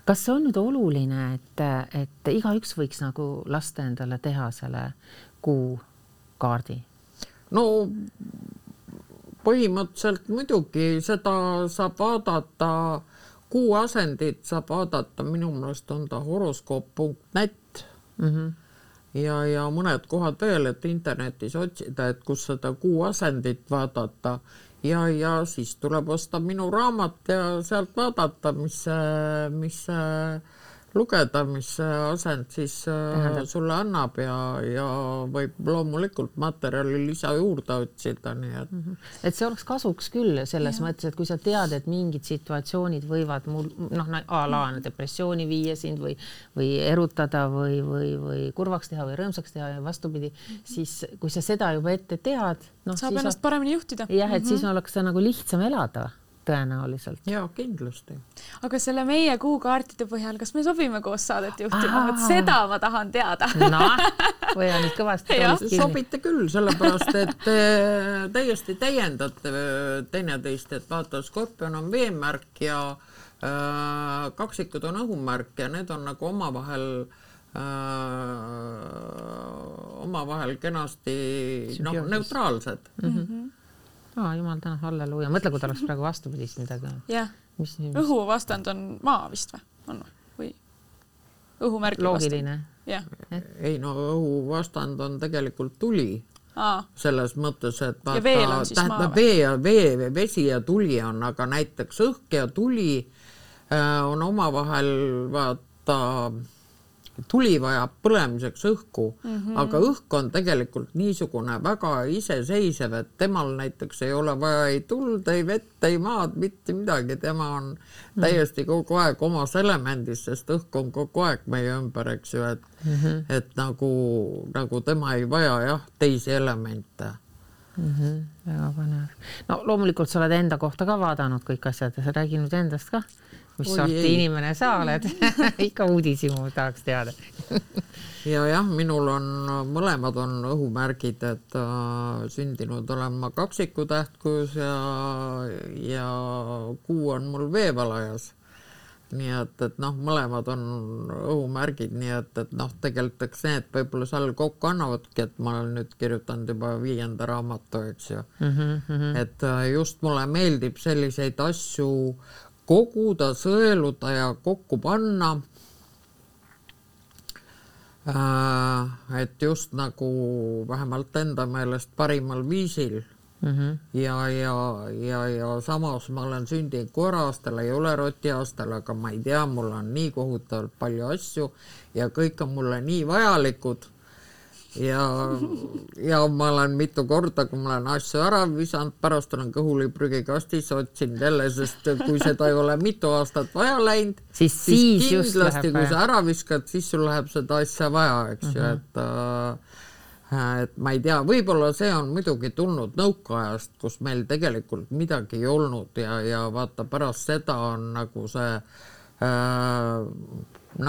Kas see on nüüd oluline, et, et igaüks võiks nagu lasta endale teha selle kuukaardi? no põhimõtteliselt muidugi seda saab vaadata, kuu asendit saab vaadata, minu meelest on ta horoskoop.net Mm -hmm. ja, ja mõned kohad veel, et internetis otsida, et kus seda kuu asendit vaadata ja, ja siis tuleb osta minu raamat ja sealt vaadata, mis, mis lugeda, mis asend siis äh, Tähendab. sulle annab ja, ja võib loomulikult materjali lisa juurde otsida, nii et et see oleks kasuks küll selles ja. mõttes, et kui sa tead, et mingid situatsioonid võivad mul noh, a la depressiooni viia sind või, või erutada või, või, või kurvaks teha või rõõmsaks teha ja vastupidi, siis kui sa seda juba ette tead, noh, saab siis ennast paremini juhtida. jah, et siis oleks see nagu lihtsam elada tõenäoliselt. ja kindlasti. aga selle meie kuukaartide põhjal, kas me sobime koos saadet juhtima, vot seda ma tahan teada. noh, hoia nüüd kõvasti sobite küll, sellepärast et te täiesti täiendate teineteist, et vaata, skorpion on veemärk ja äh, kaksikud on õhumärk ja need on nagu omavahel äh, omavahel kenasti noh, neutraalsed. Aa, jumal tänatud, halleluuja, mõtle, kui ta oleks praegu vastupidist midagi. jah, mis nii õhu vastand on maa vist või, on või? õhumärgi loogiline? jah, ei no õhu vastand on tegelikult tuli. Aa, selles mõttes, et maa tähendab vee ja vee, vesi ja tuli on, aga näiteks õhk ja tuli äh, on omavahel vaata, tuli vajab põlemiseks õhku mm. -hmm. aga õhk on tegelikult niisugune väga iseseisev, et temal näiteks ei ole vaja ei tuld, ei vett, ei maad, mitte midagi, tema on Mhm. täiesti kogu aeg omas elemendis, sest õhk on kogu aeg meie ümber, eks ju, et mm. -hmm. et nagu, nagu tema ei vaja jah, teisi elemente mm. -hmm, väga põnev. no loomulikult sa oled enda kohta ka vaadanud kõik asjad ja sa räägi nüüd endast ka. Mis Oi sorti ei. inimene sa oled ikka uudishimu tahaks teada ja jah, minul on, mõlemad on õhumärgid, et äh, sündinud olen ma kaksiku tähtkujus ja, ja kuu on mul veevalajas. nii et, et noh, mõlemad on õhumärgid, nii et, et noh, tegelikult eks need võib-olla seal kokku annavadki, et ma olen nüüd kirjutanud juba viienda raamatu, eks ju mm. -hmm. et äh, just mulle meeldib selliseid asju koguda, sõeluda ja kokku panna. Äh, et just nagu vähemalt enda meelest parimal viisil Mm -hmm. ja, ja, ja, ja samas ma olen sündinud koera-aastal, ei ole rotiaastal, aga ma ei tea, mul on nii kohutavalt palju asju ja kõik on mulle nii vajalikud. Ja, ja ma olen mitu korda, kui ma olen asju ära visanud, pärast olen kõhuli prügikastis otsinud jälle, sest kui seda ei ole mitu aastat vaja läinud, Siis- siis kindlasti, kui sa ära viskad, siis sul läheb seda asja vaja, eks ju, et äh, et ma ei tea, võib-olla see on muidugi tulnud nõukaajast, kus meil tegelikult midagi ei olnud ja, ja vaata pärast seda on nagu see äh,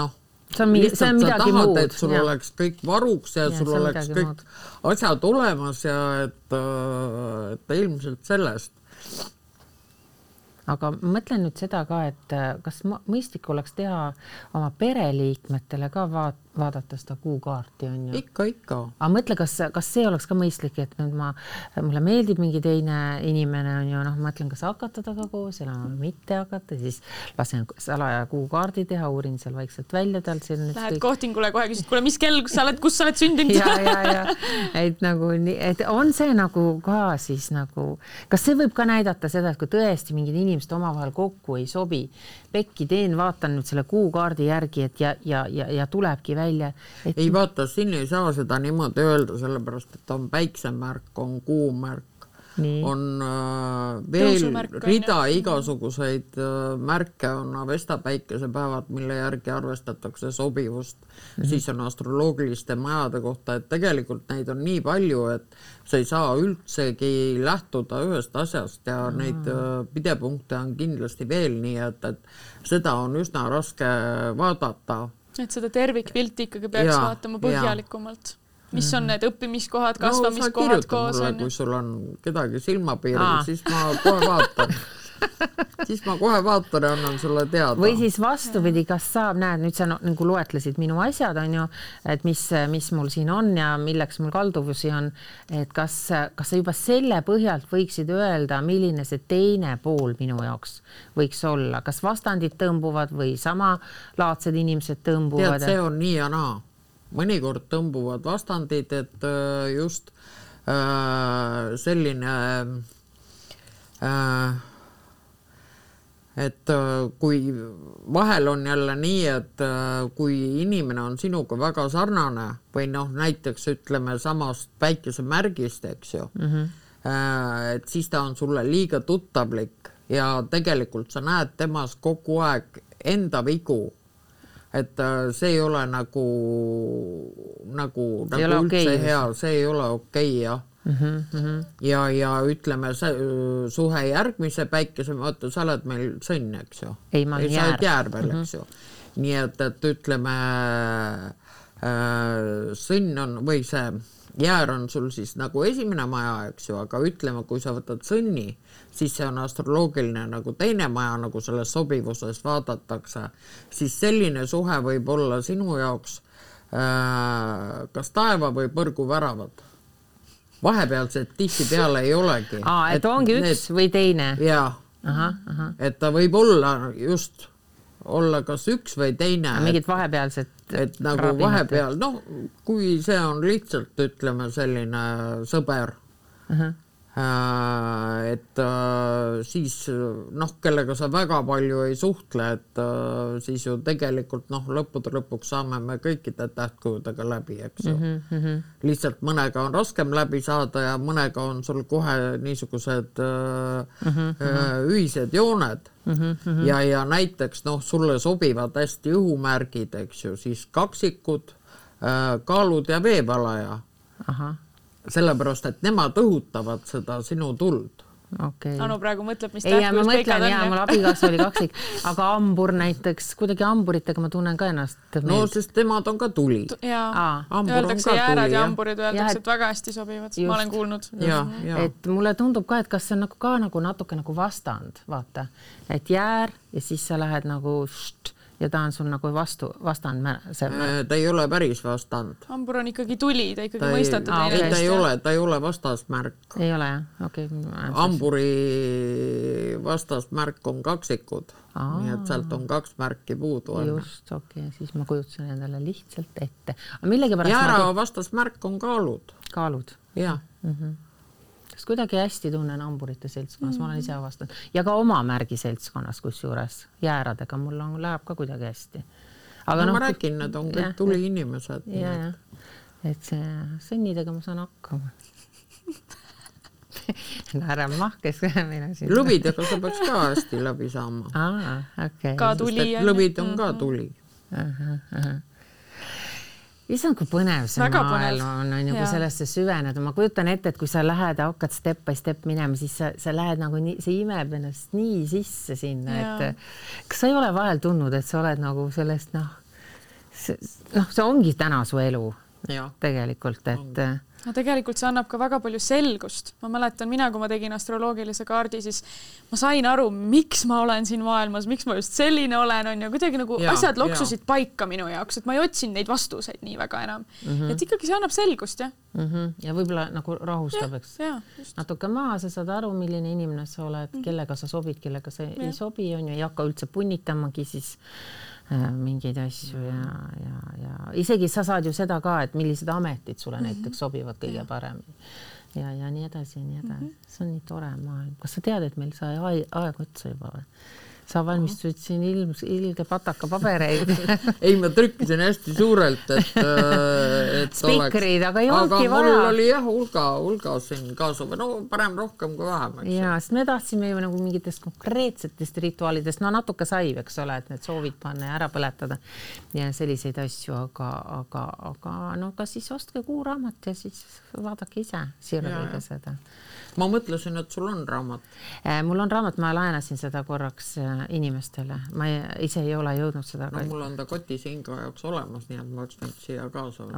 noh, See on see on midagi tahad, muud, et sul jah. oleks kõik varuks ja, ja sul oleks kõik asjad olemas ja et, äh, et ilmselt sellest. Aga mõtlen nüüd seda ka, et äh, kas mõistlik oleks teha oma pereliikmetele ka vaat, vaadata seda kuukaarti on ju. ikka, ikka. aga mõtle, kas, kas see oleks ka mõistlik, et nüüd ma, mulle meeldib mingi teine inimene on ju, noh, mõtlen, kas hakata temaga koos elama või mitte hakata, siis lasen salaja kuukaardi teha, uurin seal vaikselt välja tal. Lähed kohtingule kohe küsid, kuule, mis kell sa oled, kus sa oled sündinud? ja, ja, ja et nagu nii, et on see nagu ka siis nagu, kas see võib ka näidata seda, et kui tõesti mingid inimesed omavahel kokku ei sobi, pekki teen, vaatan nüüd selle kuukaardi järgi, et ja, ja, ja, ja tulebki välja, et ei vaata, siin ei saa seda niimoodi öelda, sellepärast et on päiksemärk, on kuumärk, Nii. on äh, veel Tõusumärk on rida igasuguseid äh, märke, on Avesta päikesepäevad, mille järgi arvestatakse sobivust mm. -hmm. siis on astroloogiliste majade kohta, et tegelikult neid on nii palju, et sa ei saa üldsegi lähtuda ühest asjast ja mm -hmm. neid äh, pidepunkte on kindlasti veel, nii et, et seda on üsna raske vaadata et seda tervikpilti ikkagi peaks Jaa, vaatama põhjalikumalt. mis on need õppimiskohad, no sa kasvamiskohad kirjuta koos mulle, on ju. kui sul on kedagi silmapiiril siis ma kohe vaatan siis ma kohe vaatan ja annan sulle teada. või siis vastupidi, kas saab, näed, nüüd sa no, nagu loetlesid minu asjad, on ju, et mis, mis mul siin on ja milleks mul kalduvusi on, et kas, kas sa juba selle põhjalt võiksid öelda, milline see teine pool minu jaoks võiks olla, kas vastandid tõmbuvad või samalaadsed inimesed tõmbuvad? tead, see on nii ja naa. mõnikord tõmbuvad vastandid, et äh, just äh, selline äh, et äh, kui vahel on jälle nii, et äh, kui inimene on sinuga väga sarnane või noh, näiteks ütleme samast päikesemärgist, eks ju mm, -hmm. et siis ta on sulle liiga tuttavlik ja tegelikult sa näed temas kogu aeg enda vigu. et see ei ole nagu, nagu, nagu üldse just. hea, see ei ole okei okay, jah mm. -hmm. ja, ja ütleme, suhe järgmise päikese, vaata, sa oled meil sõnn, eks ju. Ei, ma olen sa oled jäär. jäär veel, eks ju. nii et, et ütleme äh, sõnn on või see jäär on sul siis nagu esimene maja, eks ju, aga ütleme, kui sa võtad sõnni, siis see on astroloogiline nagu teine maja, nagu selles sobivuses vaadatakse, siis selline suhe võib olla sinu jaoks äh, kas taeva või põrgu väravad vahepealset tihtipeale ei olegi. aa, et ongi üks need... või teine? jaa, et ta võib olla just, olla kas üks või teine. mingid vahepealsed et nagu vahepeal, noh, kui see on lihtsalt ütleme selline sõber uh. -huh. Et uh, siis noh, kellega sa väga palju ei suhtle, et siis ju tegelikult noh, lõppude lõpuks saame me kõikide tähtkujudega läbi, eks ju mm. -hmm. lihtsalt mõnega on raskem läbi saada ja mõnega on sul kohe niisugused mm -hmm. ühised jooned mm. -hmm. ja, ja näiteks noh, sulle sobivad hästi õhumärgid, eks ju, siis kaksikud kaalud ja veevalaja sellepärast et nemad õhutavad seda sinu tuld. okei okay. Anu praegu mõtleb, mis ei, ja ma mõtlen ja mul abikaasa oli kaksik, aga hambur näiteks kuidagi hamburitega ma tunnen ka ennast. no sest nemad on ka tuli. öeldakse ka jäärad ja hamburid öeldakse, et- väga hästi sobivad, ma olen kuulnud. et mulle tundub ka, et kas see on nagu ka nagu natuke nagu vastand, vaata, et jäär ja siis sa lähed nagu št, ja ta on sul nagu vastu, vastand, see Äh, ta ei ole päris vastand. hambur on ikkagi tuli, ta ikkagi ta ei, Aa, teda ei, ta ei ole, ta ei ole vastasmärk. ei ole jah, okei okay.. hamburi vastasmärk on kaksikud, nii et sealt on kaks märki puudu just, okei okay., siis ma kujutasin endale lihtsalt ette, aga millegipärast jäära ma vastasmärk on kaalud, kaalud jah. Kas kuidagi hästi tunnen hamburite seltskonnas mm, -hmm. ma olen ise avastanud ja ka oma märgi seltskonnas kusjuures jääradega mul on, läheb ka kuidagi hästi. no, aga no noh ma, räägin, need on kõik tuliinimesed. ja, jah, et see sõnnidega ma saan hakkama naerab mahkes meil on siin. lõvidega sa peaks ka hästi läbi saama. aa, okei okay.. ka tuli. lõvid on ka tuli. Issand, kui põnev see Väga maailm põnev. on, on ju, kui sellesse süveneda, ma kujutan ette, et kui sa lähed, hakkad step by step minema, siis sa, sa lähed nagu nii, see imeb ennast nii sisse sinna, et kas sa ei ole vahel tundnud, et sa oled nagu sellest noh, noh, see ongi täna su elu ja. tegelikult, et on no tegelikult see annab ka väga palju selgust. ma mäletan, mina, kui ma tegin astroloogilise kaardi, siis ma sain aru, miks ma olen siin maailmas, miks ma just selline olen, on ju, kuidagi nagu ja, asjad loksusid ja. paika minu jaoks, et ma ei otsinud neid vastuseid nii väga enam mm. -hmm. et ikkagi see annab selgust, jah mm. -hmm. ja võib-olla nagu rahustab, eks. natuke maha, sa saad aru, milline inimene sa oled mm, -hmm. kellega sa sobid, kellega sa ja. ei sobi, on ju, ei hakka üldse punnitamagi siis mingeid asju ja, ja, ja isegi sa saad ju seda ka, et millised ametid sulle -hmm. näiteks sobivad kõige paremini ja, ja nii edasi ja nii edasi mm. -hmm. see on nii tore maailm. kas sa tead, et meil sai aeg otsa juba või? Sa valmistasid siin ilms, ilge pataka pabereid ei, ma trükkisin hästi suurelt, et, äh, et spikrid, aga ei olnudki vaja. mul oli jah, hulga, hulga siin kaasa no parem rohkem kui vähem, ja, sest me tahtsime ju nagu mingitest konkreetsetest rituaalidest, no natuke sai, eks ole, et need soovid panna ja ära põletada ja selliseid asju, aga, aga, aga no ka siis ostke kuuraamat ja siis vaadake ise sirviga seda. Ma mõtlesin, et sul on raamat. Äh, mul on raamat, ma laenasin seda korraks äh, inimestele, ma ei, ise ei ole jõudnud seda. no mul on ta kotis Inga jaoks olemas, nii et ma oleks võinud siia kaasa võtta.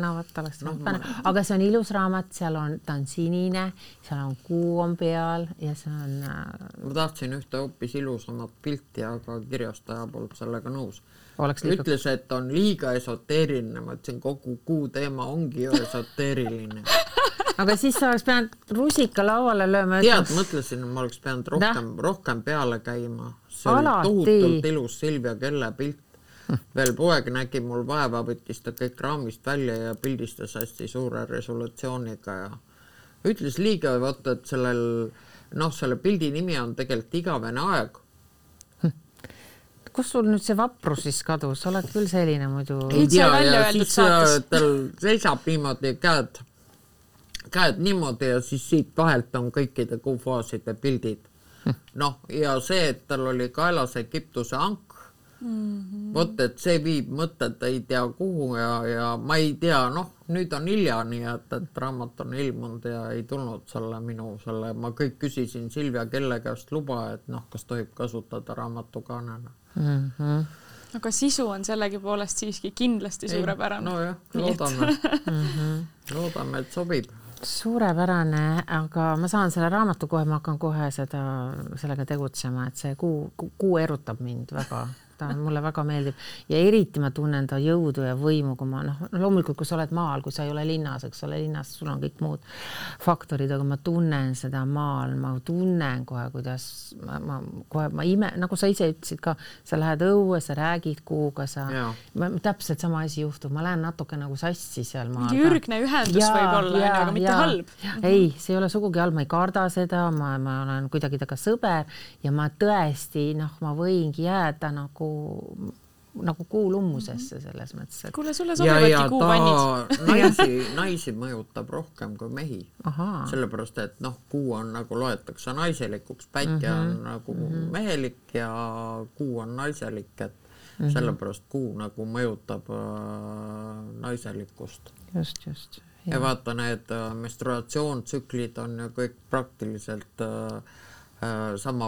no vot, oleks no, ma... aga see on ilus raamat, seal on, ta on sinine, seal on kuu on peal ja see on. Äh, ma tahtsin ühte hoopis ilusamat pilti, aga kirjastaja polnud sellega nõus liiga... ütles, et on liiga esoteeriline, ma ütlesin, kogu kuu teema ongi ju esoteeriline aga siis sa oleks pidanud rusika lauale lööma. tead, mõtlesin, ma oleks pidanud rohkem, rohkem peale käima. see Alati. oli tohutult ilus Silvia Kelle pilt. veel poeg nägi mul vaeva, võttis ta kõik raamist välja ja pildistas hästi suure resolutsiooniga ja ütles liiga, vaata, et sellel noh, selle pildi nimi on tegelikult Igavene aeg kus sul nüüd see vaprus siis kadus, sa oled küll selline muidu. ei tea, ja siis äh, tal seisab niimoodi käed käed niimoodi ja siis siit vahelt on kõikide kuufaaside pildid. noh, ja see, et tal oli kaelas Egiptuse ank mm -hmm., vot et see viib mõtted ei tea kuhu ja, ja ma ei tea, noh, nüüd on hilja, nii et, et raamat on ilmunud ja ei tulnud selle minu selle, ma kõik küsisin Silvia Kelle käest luba, et noh, kas tohib kasutada raamatukaanena mm. -hmm aga sisu on sellegipoolest siiski kindlasti suurepärane. nojah, loodame loodame, et sobib suurepärane, aga ma saan selle raamatu kohe, ma hakkan kohe seda, sellega tegutsema, et see kuu, kuu erutab mind väga ta mulle väga meeldib ja eriti ma tunnen ta jõudu ja võimu, kui ma noh, loomulikult, kui sa oled maal, kui sa ei ole linnas, eks ole, linnas sul on kõik muud faktorid, aga ma tunnen seda maal, ma tunnen kohe, kuidas ma, ma kohe ma ime, nagu sa ise ütlesid ka, sa lähed õue, sa räägid kuuga, sa, täpselt sama asi juhtub, ma lähen natuke nagu sassi seal maal. mingi ürgne ühendus võib-olla, aga mitte ja. halb. ei, see ei ole sugugi halb, ma ei karda seda, ma, ma olen kuidagi temaga sõber ja ma tõesti noh, ma võingi jääda nagu nagu kuulummusesse mhm. selles mõttes et.... kuule, sulle sobivadki kuupannid. naisi, naisi mõjutab rohkem kui mehi. sellepärast, et noh, kuu on nagu loetakse naiselikuks, päike mm -hmm. on nagu mm -hmm. mehelik ja kuu on naiselik, et mm -hmm. sellepärast kuu nagu mõjutab äh, naiselikkust. just, just. ja vaata, need äh, menstruatsioontsüklid on ju kõik praktiliselt Äh, sama,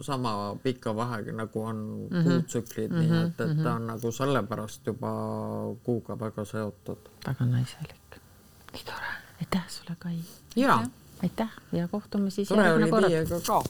sama pika vahega nagu on mm -hmm. kuutsüklid mm, -hmm. nii et, et -hmm. ta on nagu sellepärast juba kuuga väga seotud. väga naiselik. nii tore, aitäh sulle, Kai. jaa. aitäh ja kohtume siis tore oli teiega ka